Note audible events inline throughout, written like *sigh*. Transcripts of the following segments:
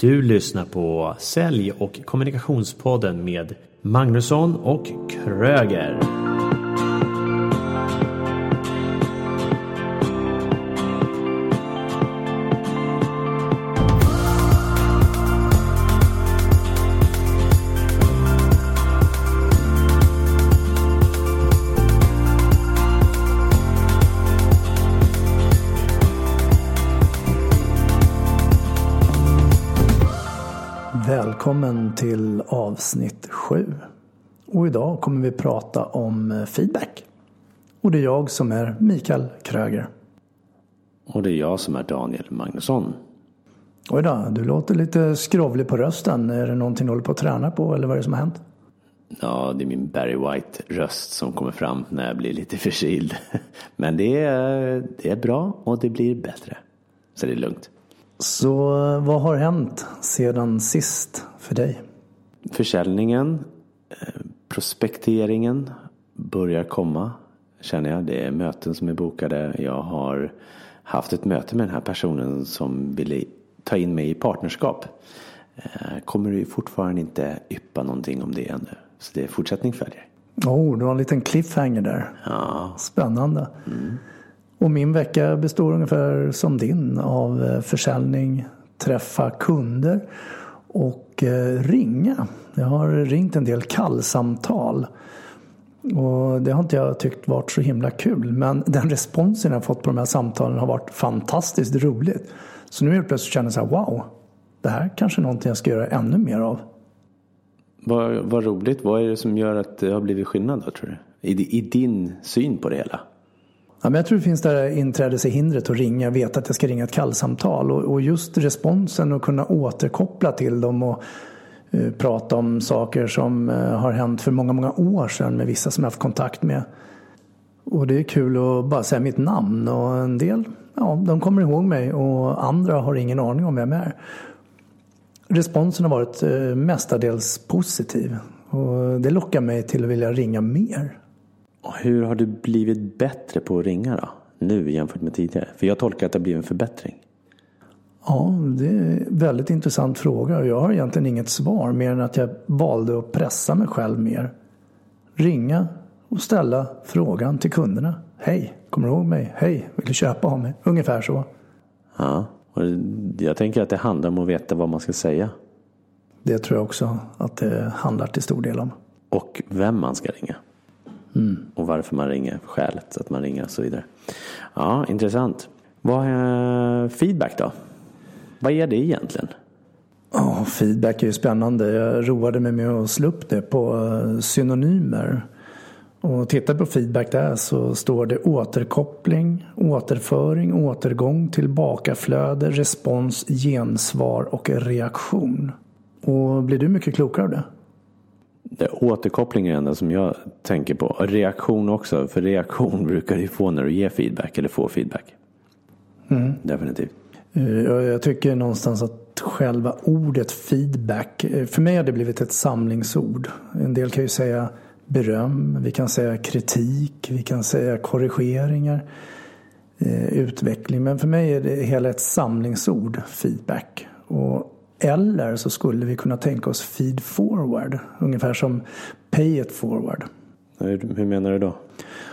Du lyssnar på Sälj och kommunikationspodden med Magnusson och Kröger. Avsnitt 7. Och idag kommer vi prata om feedback. Och det är jag som är Mikael Kröger. Och det är jag som är Daniel Magnusson. Oj då, du låter lite skrovlig på rösten. Är det någonting du håller på att träna på eller vad är det som har hänt? Ja, det är min Barry White-röst som kommer fram när jag blir lite förkyld. *laughs* Men det är, det är bra och det blir bättre. Så det är lugnt. Så vad har hänt sedan sist för dig? Försäljningen, eh, prospekteringen börjar komma känner jag. Det är möten som är bokade. Jag har haft ett möte med den här personen som ville ta in mig i partnerskap. Eh, kommer ju fortfarande inte yppa någonting om det ännu. Så det är fortsättning följer. Oh, du har en liten cliffhanger där. Ja. Spännande. Mm. Och min vecka består ungefär som din av eh, försäljning, träffa kunder och eh, ringa. Jag har ringt en del kallsamtal. Och det har inte jag tyckt varit så himla kul. Men *laughs* den responsen jag fått på de här samtalen har varit fantastiskt roligt. Så nu helt plötsligt känner jag så här, wow, det här kanske är någonting jag ska göra ännu mer av. Vad, vad roligt. Vad är det som gör att det har blivit skillnad då tror du? I, I din syn på det hela? Ja, men jag tror det finns det här inträdeshindret att ringa, veta att jag ska ringa ett kallsamtal och, och just responsen och kunna återkoppla till dem och uh, prata om saker som uh, har hänt för många, många år sedan med vissa som jag haft kontakt med. Och det är kul att bara säga mitt namn och en del, ja, de kommer ihåg mig och andra har ingen aning om vem jag är. Responsen har varit uh, mestadels positiv och det lockar mig till att vilja ringa mer. Hur har du blivit bättre på att ringa då? Nu jämfört med tidigare? För jag tolkar att det har blivit en förbättring. Ja, det är en väldigt intressant fråga och jag har egentligen inget svar mer än att jag valde att pressa mig själv mer. Ringa och ställa frågan till kunderna. Hej, kommer du ihåg mig? Hej, vill du köpa av mig? Ungefär så. Ja, och jag tänker att det handlar om att veta vad man ska säga. Det tror jag också att det handlar till stor del om. Och vem man ska ringa. Mm. Och varför man ringer, skälet att man ringer och så vidare. Ja, intressant. Vad är feedback då? Vad är det egentligen? Ja, feedback är ju spännande. Jag roade mig med att slå upp det på eh, synonymer. Och tittar på feedback där så står det återkoppling, återföring, återgång, tillbakaflöde, respons, gensvar och reaktion. Och blir du mycket klokare av det? Återkoppling är det enda som jag tänker på. Reaktion också. För reaktion *laughs* brukar du få när du ger feedback eller får feedback. Mm. Definitivt. Jag tycker någonstans att själva ordet feedback. För mig har det blivit ett samlingsord. En del kan ju säga beröm. Vi kan säga kritik. Vi kan säga korrigeringar. Utveckling. Men för mig är det hela ett samlingsord. Feedback. Och eller så skulle vi kunna tänka oss feed forward. Ungefär som pay it forward. Hur, menar du då?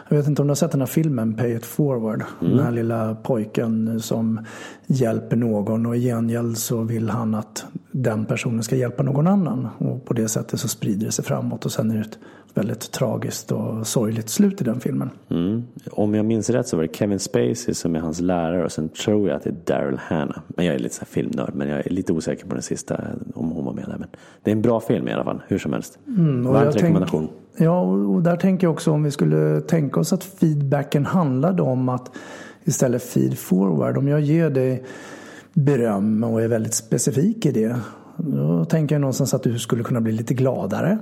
Jag vet inte om du har sett den här filmen Pay it forward. Mm. Den här lilla pojken som hjälper någon och i gengäld så vill han att den personen ska hjälpa någon annan. Och på det sättet så sprider det sig framåt och sen är det ett väldigt tragiskt och sorgligt slut i den filmen. Mm. Om jag minns rätt så var det Kevin Spacey som är hans lärare och sen tror jag att det är Daryl Hannah. Men jag är lite så filmnörd men jag är lite osäker på den sista om hon var med där. Men det är en bra film i alla fall, hur som helst. Mm, Varmt rekommendation. Tänk, ja, och där tänker jag också om vi skulle tänka oss att feedbacken handlade om att istället feed forward. Om jag ger dig beröm och är väldigt specifik i det. Då tänker jag någonstans att du skulle kunna bli lite gladare.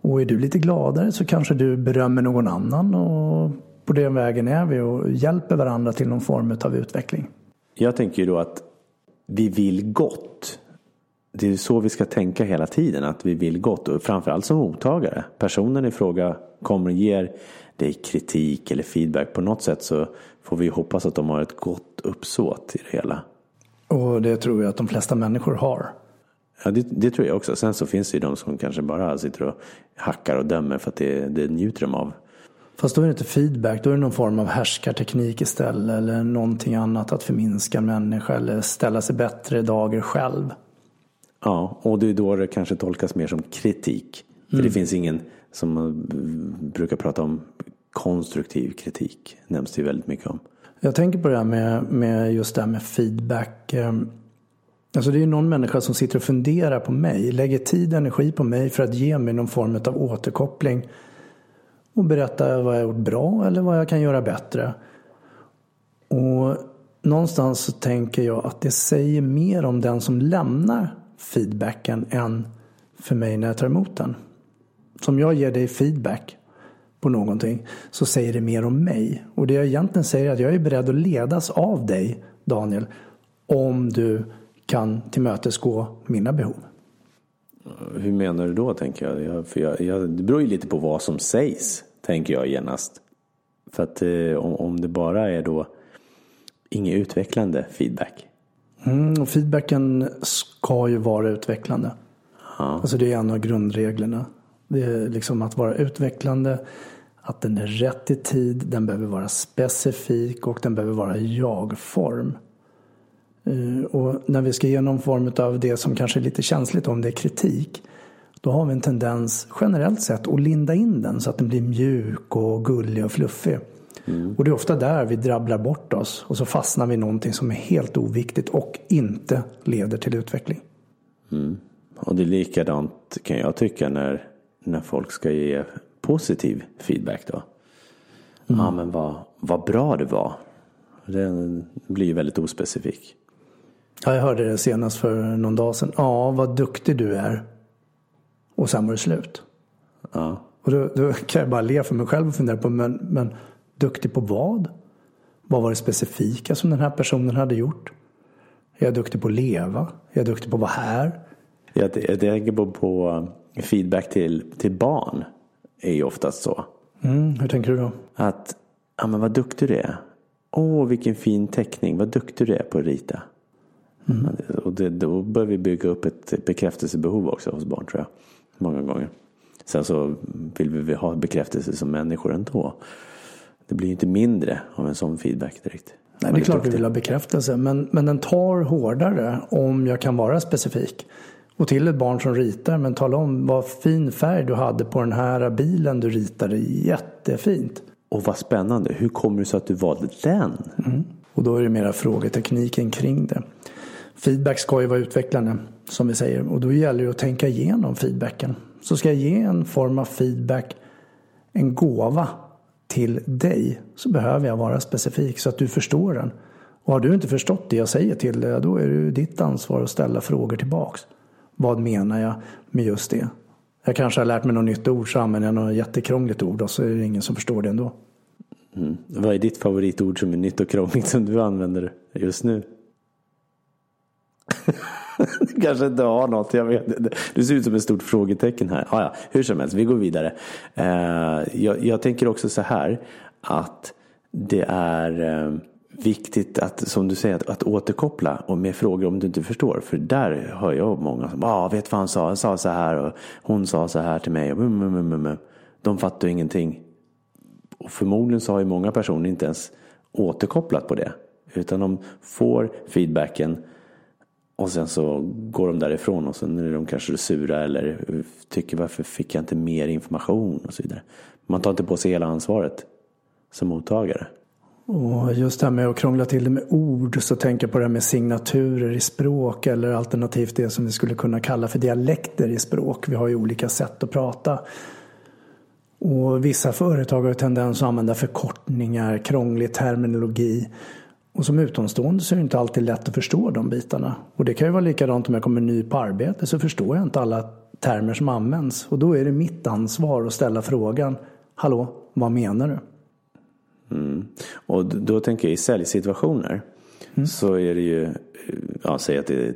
Och är du lite gladare så kanske du berömmer någon annan och på den vägen är vi och hjälper varandra till någon form av utveckling. Jag tänker ju då att vi vill gott. Det är så vi ska tänka hela tiden, att vi vill gott och framförallt som mottagare. Personen i fråga kommer och ger dig kritik eller feedback på något sätt så får vi hoppas att de har ett gott uppsåt i det hela. Och det tror jag att de flesta människor har. Ja, det, det, tror jag också. Sen så finns det ju de som kanske bara sitter och hackar och dömer för att det, det njuter de av. Fast då är det inte feedback, då är det någon form av härskarteknik istället eller någonting annat att förminska en människa eller ställa sig bättre dagar själv. Ja, och det är då det kanske tolkas mer som kritik. För mm. det finns ingen som man brukar prata om konstruktiv kritik. Nämns det ju väldigt mycket om. Jag tänker på det här med, med just det här med feedback. Ehm, alltså det är ju någon människa som sitter och funderar på mig, lägger tid och energi på mig för att ge mig någon form av återkoppling och berätta vad jag har gjort bra eller vad jag kan göra bättre. Och någonstans så tänker jag att det säger mer om den som lämnar feedbacken än för mig när jag tar emot den. Som jag ger dig feedback på någonting så säger det mer om mig. Och det jag egentligen säger är att jag är beredd att ledas av dig Daniel om du kan tillmötesgå mina behov. Hur menar du då tänker jag? jag, för jag, jag det beror ju lite på vad som sägs tänker jag genast. För att eh, om, om det bara är då inget utvecklande feedback. Mm, och feedbacken ska ju vara utvecklande. Ja. Alltså det är en av grundreglerna. Det är liksom att vara utvecklande, att den är rätt i tid, den behöver vara specifik och den behöver vara jag-form. Eh, och när vi ska ge någon form av det som kanske är lite känsligt, om det är kritik, då har vi en tendens generellt sett att linda in den så att den blir mjuk och gullig och fluffig. Mm. Och det är ofta där vi drabblar bort oss och så fastnar vi i någonting som är helt oviktigt och inte leder till utveckling. Mm. Och det är likadant kan jag tycka när, när folk ska ge positiv feedback då. Mm. Ja men vad, vad bra det var. Det blir väldigt ospecifik. Ja, jag hörde det senast för någon dag sedan. Ja, vad duktig du är. Och sen var det slut. Ja. Och då, då, kan jag bara le för mig själv och fundera på, men, men duktig på vad? Vad var det specifika som den här personen hade gjort? Är jag duktig på att leva? Är jag duktig på att vara här? Jag, jag tänker på, på feedback till, till barn. är ju oftast så. Mm, hur tänker du då? Att, ja men vad duktig du är. Åh, vilken fin teckning. Vad duktig du är på att rita. Mm. Och det, då bör vi bygga upp ett bekräftelsebehov också hos barn tror jag. Många gånger. Sen så vill vi ha bekräftelse som människor ändå. Det blir ju inte mindre av en sån feedback direkt. Nej, det är klart vi vill ha bekräftelse. Men, men den tar hårdare om jag kan vara specifik. Och till ett barn som ritar, men tala om vad fin färg du hade på den här bilen du ritade. Jättefint. Och vad spännande. Hur kommer det sig att du valde den? Mm. Och då är det mera frågetekniken kring det. Feedback ska ju vara utvecklande som vi säger och då gäller det att tänka igenom feedbacken. Så ska jag ge en form av feedback, en gåva till dig så behöver jag vara specifik så att du förstår den. Och har du inte förstått det jag säger till dig då är det ditt ansvar att ställa frågor tillbaks. Vad menar jag med just det? Jag kanske har lärt mig något nytt ord så använder jag något jättekrångligt ord och så är det ingen som förstår det ändå. Mm. Vad är ditt favoritord som är nytt och krångligt som du använder just nu? *laughs* du kanske inte har något, jag vet inte. Du ser ut som ett stort frågetecken här. Ah, ja, hur som helst, vi går vidare. Eh, jag, jag, tänker också så här att det är eh, viktigt att, som du säger, att, att återkoppla och med frågor om du inte förstår. För där hör jag många som, ah, vet vad han sa, han sa så här och hon sa så här till mig. Och, mm, mm, mm, de fattar ingenting. Och förmodligen så har ju många personer inte ens återkopplat på det. Utan de får feedbacken och sen så går de därifrån och sen är de kanske sura eller tycker varför fick jag inte mer information och så vidare. Man tar inte på sig hela ansvaret som mottagare. Och just det här med att krångla till det med ord så tänker jag på det här med signaturer i språk eller alternativt det som vi skulle kunna kalla för dialekter i språk. Vi har ju olika sätt att prata. Och vissa företag har tendens att använda förkortningar, krånglig terminologi. Och som utomstående så är det inte alltid lätt att förstå de bitarna. Och det kan ju vara likadant om jag kommer ny på arbete så förstår jag inte alla termer som används. Och då är det mitt ansvar att ställa frågan Hallå, vad menar du? Mm. Och då tänker jag i säljsituationer mm. så är det ju, ja, säg att det är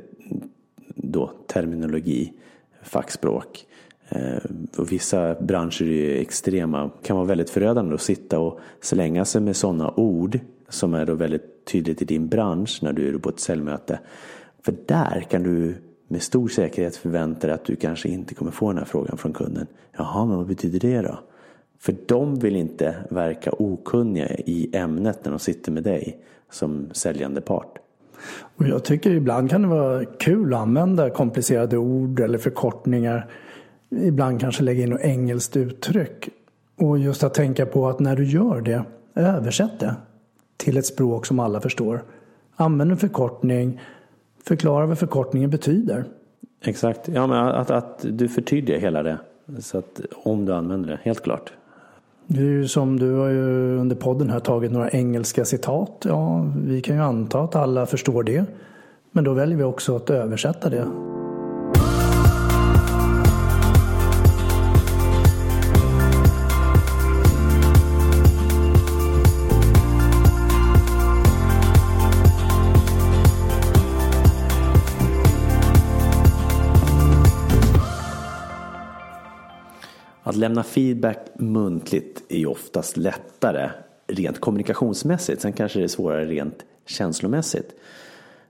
då terminologi, fackspråk. Eh, och vissa branscher är ju extrema, kan vara väldigt förödande att sitta och slänga sig med sådana ord som är då väldigt tydligt i din bransch när du är på ett säljmöte. För där kan du med stor säkerhet förväntar dig att du kanske inte kommer få den här frågan från kunden. Jaha, men vad betyder det då? För de vill inte verka okunniga i ämnet när de sitter med dig som säljande part. Och jag tycker ibland kan det vara kul att använda komplicerade ord eller förkortningar. Ibland kanske lägga in något engelskt uttryck. Och just att tänka på att när du gör det, översätt det till ett språk som alla förstår. Använd en förkortning, förklara vad förkortningen betyder. Exakt, ja men att, att du förtydligar hela det. Så att om du använder det, helt klart. Det är ju som du har ju under podden här tagit några engelska citat. Ja, vi kan ju anta att alla förstår det. Men då väljer vi också att översätta det. Att lämna feedback muntligt är ju oftast lättare rent kommunikationsmässigt. Sen kanske det är svårare rent känslomässigt.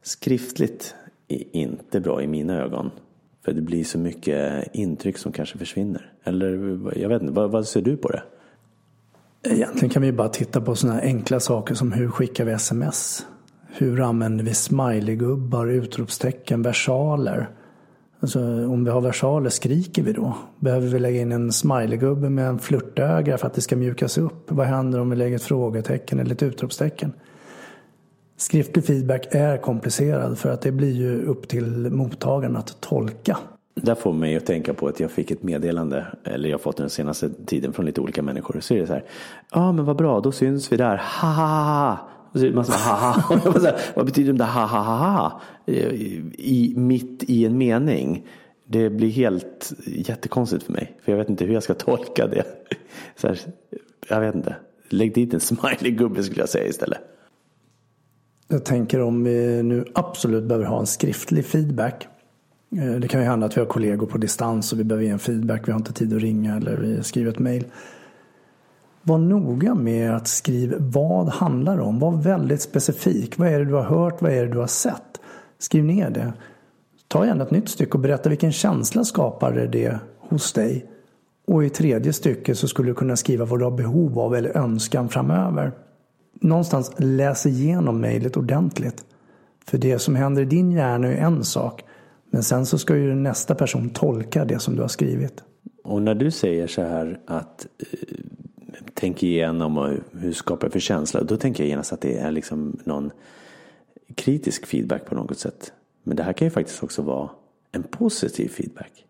Skriftligt är inte bra i mina ögon. För det blir så mycket intryck som kanske försvinner. Eller jag vet inte, vad, vad ser du på det? Egentligen kan vi bara titta på sådana enkla saker som hur skickar vi sms? Hur använder vi smileygubbar, utropstecken, versaler? Alltså, om vi har versaler, skriker vi då? Behöver vi lägga in en smileygubbe med en flörtöga för att det ska mjukas upp? Vad händer om vi lägger ett frågetecken eller ett utropstecken? Skriftlig feedback är komplicerad för att det blir ju upp till mottagaren att tolka. Där får mig att tänka på att jag fick ett meddelande, eller jag har fått den senaste tiden från lite olika människor. Så är det så här, ja ah, men vad bra, då syns vi där, ha ha ha. Och så är det massa ha *laughs* så här, vad betyder de där ha ha ha ha? Eh, I, mitt i en mening. Det blir helt jättekonstigt för mig. För jag vet inte hur jag ska *laughs* tolka det. Så här, jag vet inte. Lägg dit en *laughs* smiley-gubbe skulle jag säga istället. Jag tänker om vi nu absolut behöver ha en skriftlig feedback. Eh, det kan ju hända att vi har kollegor på distans och vi behöver ge en feedback. Vi har inte tid att ringa eller vi skriver ett mail. Var noga med att skriva vad handlar det om. Var väldigt specifik. Vad är det du har hört? Vad är det du har sett? Skriv ner det. Ta gärna ett nytt stycke och berätta vilken känsla skapade det hos dig. Och i tredje stycket så skulle du kunna skriva vad du har behov av eller önskan framöver. Någonstans läs igenom mejlet ordentligt. För det som händer i din hjärna är en sak. Men sen så ska ju nästa person tolka det som du har skrivit. Och när du säger så här att eh, tänk igenom och hur skapar jag för känsla. Då tänker jag genast att det är liksom någon kritisk feedback på något sätt. Men det här kan ju faktiskt också vara en positiv feedback.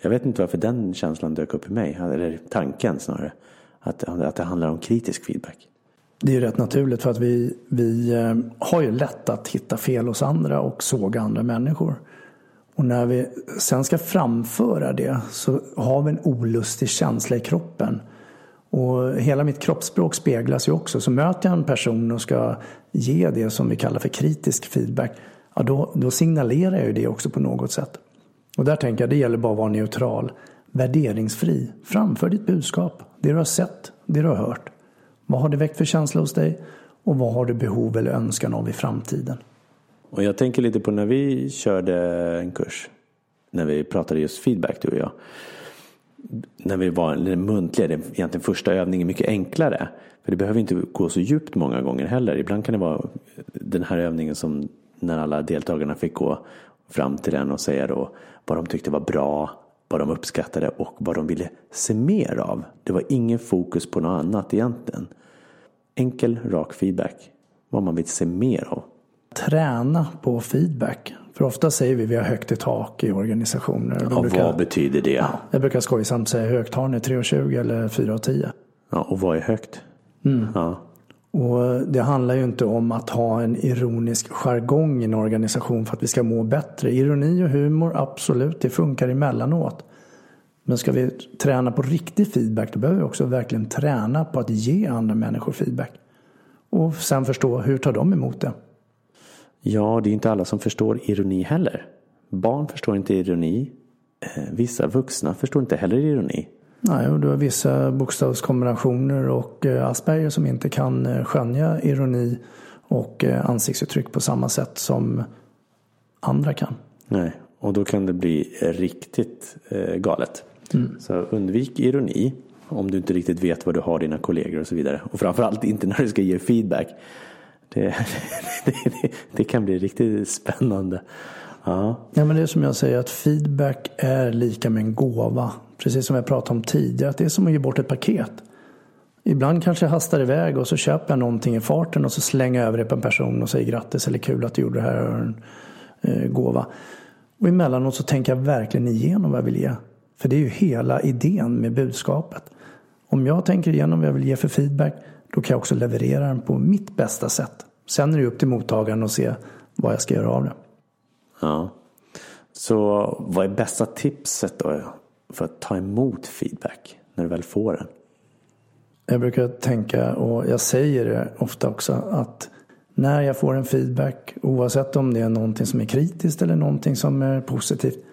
Jag vet inte varför den känslan dök upp i mig, eller tanken snarare. Att, att det handlar om kritisk feedback. Det är ju rätt naturligt för att vi, vi eh, har ju lätt att hitta fel hos andra och såga andra människor. Och när vi sen ska framföra det så har vi en olustig känsla i kroppen. Och hela mitt kroppsspråk speglas ju också. Så möter jag en person och ska ge det som vi kallar för kritisk feedback. Ja, då, då signalerar jag ju det också på något sätt. Och där tänker jag det gäller bara att vara neutral. Värderingsfri. Framför ditt budskap. Det du har sett, det du har hört. Vad har det väckt för känsla hos dig? Och vad har du behov eller önskan av i framtiden? Och jag tänker lite på när vi körde en kurs. När vi pratade just feedback du och jag när vi var muntliga, det är egentligen första övningen mycket enklare. För det behöver inte gå så djupt många gånger heller. Ibland kan det vara den här övningen som när alla deltagarna fick gå fram till den och säga då vad de tyckte var bra, vad de uppskattade och vad de ville se mer av. Det var ingen fokus på något annat egentligen. Enkel, rak feedback. Vad man vill se mer av. Träna på feedback. För ofta säger vi att vi har högt i tak i organisationer. Ja, brukar, vad betyder det? Ja, jag brukar skojsamt säga högt. Har ni 3,20 eller 4,10? Ja, och vad är högt? Mm. Ja. Och det handlar ju inte om att ha en ironisk jargong i en organisation för att vi ska må bättre. Ironi och humor, absolut, det funkar emellanåt. Men ska vi träna på riktig feedback då behöver vi också verkligen träna på att ge andra människor feedback. Och sen förstå hur tar de emot det. Ja, det är inte alla som förstår ironi heller. Barn förstår inte ironi. Eh, vissa vuxna förstår inte heller ironi. Nej, och du har vissa bokstavskombinationer och eh, Asperger som inte kan eh, skönja ironi och ansiktsuttryck på samma sätt som andra kan. Nej, Och då kan det bli riktigt galet. Så undvik ironi om du inte riktigt vet vad du har dina kollegor och så vidare. Och framförallt inte när du ska ge feedback. Det, *laughs* det, det, det kan bli riktigt spännande. Ja. Ja, men det är som jag säger att feedback är lika med en gåva. Precis som jag pratade om tidigare. Att det är som att ge bort ett paket. Ibland kanske jag hastar iväg och så köper jag någonting i farten och så slänger jag över det på en person och säger grattis eller kul att du gjorde det här och en eh, gåva. Och emellanåt så tänker jag verkligen igenom vad jag vill ge. För det är ju hela idén med budskapet. Om jag tänker igenom vad jag vill ge för feedback då kan jag också leverera den på mitt bästa sätt. Sen är det upp till mottagaren att se vad jag ska göra av det. ja. Så vad är bästa tipset då för att ta emot feedback när du väl får den? Jag brukar tänka, och jag säger det ofta också, att när jag får en feedback, oavsett om det är någonting som är kritiskt eller någonting som är positivt,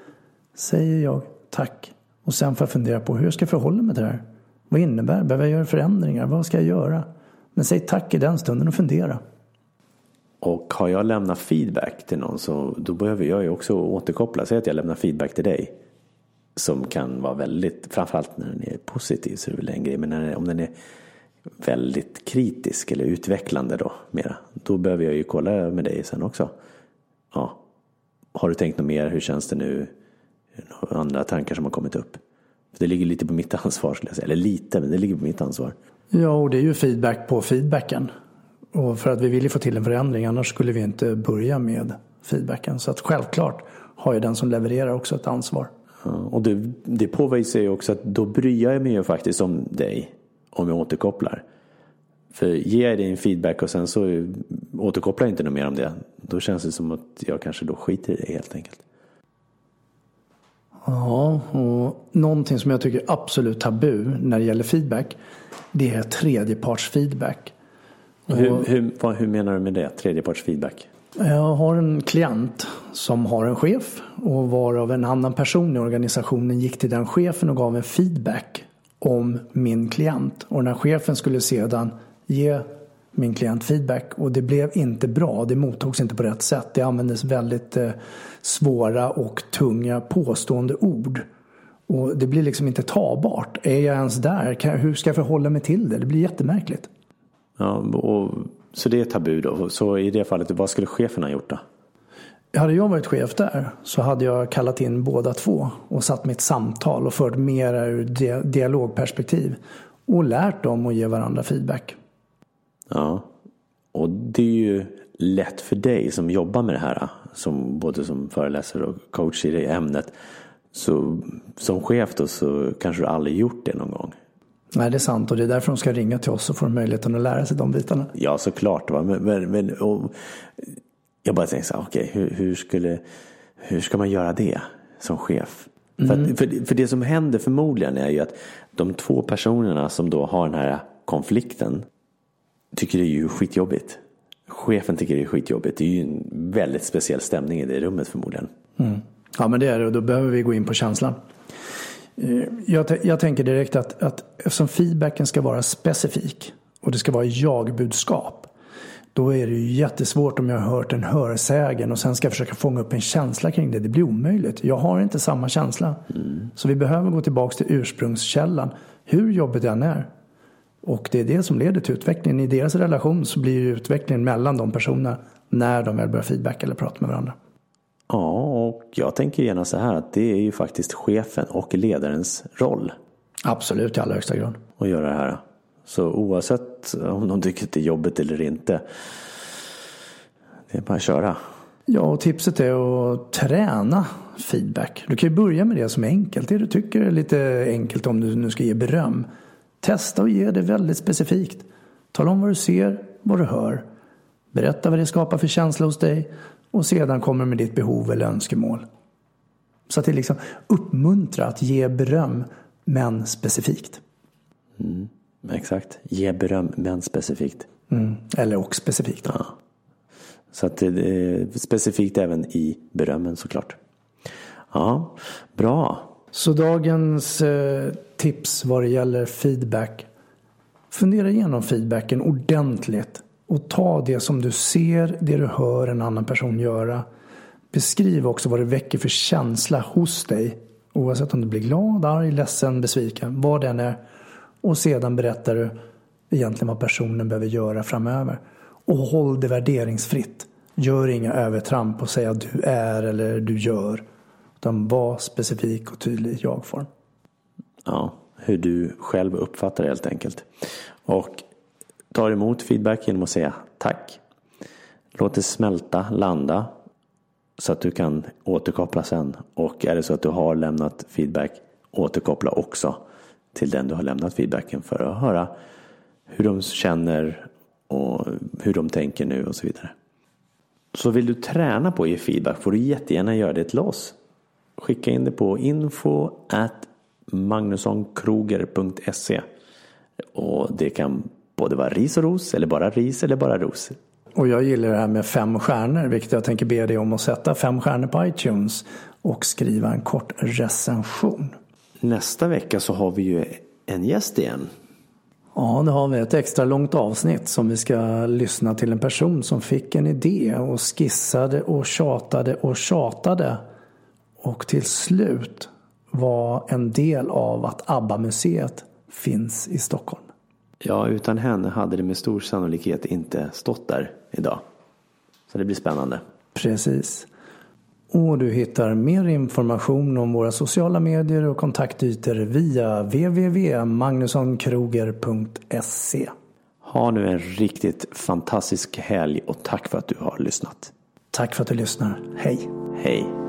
säger jag tack. Och sen får jag fundera på hur jag ska förhålla mig till det här. Vad innebär det? Behöver jag göra förändringar? Vad ska jag göra? Men säg tack i den stunden och fundera. Och har jag lämnat feedback till någon så då behöver jag ju också återkoppla. Säg att jag lämnar feedback till dig. Som kan vara väldigt, framförallt när den är positiv så är det väl en grej. Men när, om den är väldigt kritisk eller utvecklande då mera. Då behöver jag ju kolla med dig sen också. Ja. Har du tänkt något mer? Hur känns det nu? Några andra tankar som har kommit upp? Det ligger lite på mitt ansvar skulle jag säga. Eller lite, men det ligger på mitt ansvar. Ja, och det är ju feedback på feedbacken. Och för att vi vill ju få till en förändring, annars skulle vi inte börja med feedbacken. Så att självklart har ju den som levererar också ett ansvar. Ja, och det, det påvisar ju också att då bryr jag mig ju faktiskt om dig om jag återkopplar. För ger jag dig en feedback och sen så återkopplar jag inte något mer om det. Då känns det som att jag kanske då skiter i det helt enkelt. Ja, och någonting som jag tycker är absolut tabu när det gäller feedback, det är tredjepartsfeedback. Hur, hur, vad, hur menar du med det? Tredjeparts feedback? Jag har en klient som har en chef och varav en annan person i organisationen gick till den chefen och gav en feedback om min klient. Och den här chefen skulle sedan ge min klient feedback och det blev inte bra. Det mottogs inte på rätt sätt. Det användes väldigt eh, svåra och tunga påstående ord. Och det blir liksom inte tagbart. Är jag ens där? Kan, hur ska jag förhålla mig till det? Det blir jättemärkligt. Ja, och, så det är tabu då. Så i det fallet, vad skulle chefen ha gjort då? Hade jag varit chef där så hade jag kallat in båda två och satt mitt samtal och fört mera ur di- dialogperspektiv. Och lärt dem att ge varandra feedback. Ja, och det är ju lätt för dig som jobbar med det här, som både som föreläsare och coach i det ämnet. Så som chef då så kanske du aldrig gjort det någon gång. Nej, det är sant och det är därför de ska ringa till oss och få möjligheten att lära sig de bitarna. Ja, såklart. Va? Men, men, men och, jag bara tänkte så här, okej, hur, hur, skulle, hur ska man göra det som chef? För, att, för, för det som händer förmodligen är ju att de två personerna som då har den här konflikten tycker det är ju skitjobbigt. Chefen tycker det är skitjobbigt. Det är ju en väldigt speciell stämning i det rummet förmodligen. Ja, men det är det och då behöver vi gå in på känslan. Eh, Jag, jag tänker direkt att, att eftersom feedbacken ska vara specifik och det ska vara jag-budskap. Då är det ju jättesvårt om jag har hört en hörsägen och sen ska jag försöka fånga upp en känsla kring det. Det blir omöjligt. Jag har inte samma känsla. Så vi behöver gå tillbaka till ursprungskällan. Hur jobbigt den är. Och det är det som leder till utvecklingen. I deras relation så blir ju utvecklingen mellan de personerna när de väl börjar feedback eller prata med varandra. Ja, och jag tänker gärna så här att det är ju faktiskt chefen och ledarens roll Absolut i allra högsta grad. att göra det här. Så oavsett om de tycker att det är jobbigt eller inte. Det är bara att köra. Ja, och tipset är att träna feedback. Du kan ju börja med det som är enkelt. Det du tycker är lite enkelt om du nu ska ge beröm. Testa och ge det väldigt specifikt. Tala om vad du ser, vad du hör. Berätta vad det skapar för känsla hos dig och sedan kommer med ditt behov eller önskemål. Så att det liksom uppmuntra att ge beröm, men specifikt. Exakt. Ge beröm, men specifikt. Mm. Eller och specifikt. Ja. Så att det är specifikt även i berömmen såklart. Ja, bra. Så dagens eh, tips vad det gäller feedback. Fundera igenom feedbacken ordentligt. Och ta det som du ser, det du hör en annan person göra. Beskriv också vad det väcker för känsla hos dig. Oavsett om du blir glad, arg, ledsen, besviken. Vad den är. Och sedan berättar du egentligen vad personen behöver göra framöver. Och håll det värderingsfritt. Gör inga övertramp och säg att du är eller du gör. Utan var specifik och tydlig i jag-form. Ja, hur du själv uppfattar det helt enkelt. Och tar emot feedback genom att säga tack. Låt det smälta, landa så att du kan återkoppla sen. Och är det så att du har lämnat feedback, återkoppla också till den du har lämnat feedbacken för att höra hur de känner och hur de tänker nu och så vidare. Så vill du träna på att ge feedback får du jättegärna göra det till oss. Skicka in det på info at magnussonkroger.se och det kan både vara ris och ros eller bara ris eller bara ros. Och jag gillar det här med fem stjärnor, vilket jag tänker be dig om att sätta fem stjärnor på iTunes och skriva en kort recension. Nästa vecka så har vi ju en gäst igen. Ja, det har vi. Ett extra långt avsnitt som vi ska lyssna till en person som fick en idé och skissade och tjatade och tjatade. Och till slut var en del av att ABBA-museet finns i Stockholm. Ja, utan henne hade det med stor sannolikhet inte stått där idag. Så det blir spännande. Precis. Och du hittar mer information om våra sociala medier och kontaktytor via www.magnussonkroger.se. Ha nu en riktigt fantastisk helg och tack för att du har lyssnat. Tack för att du lyssnar. Hej! Hej!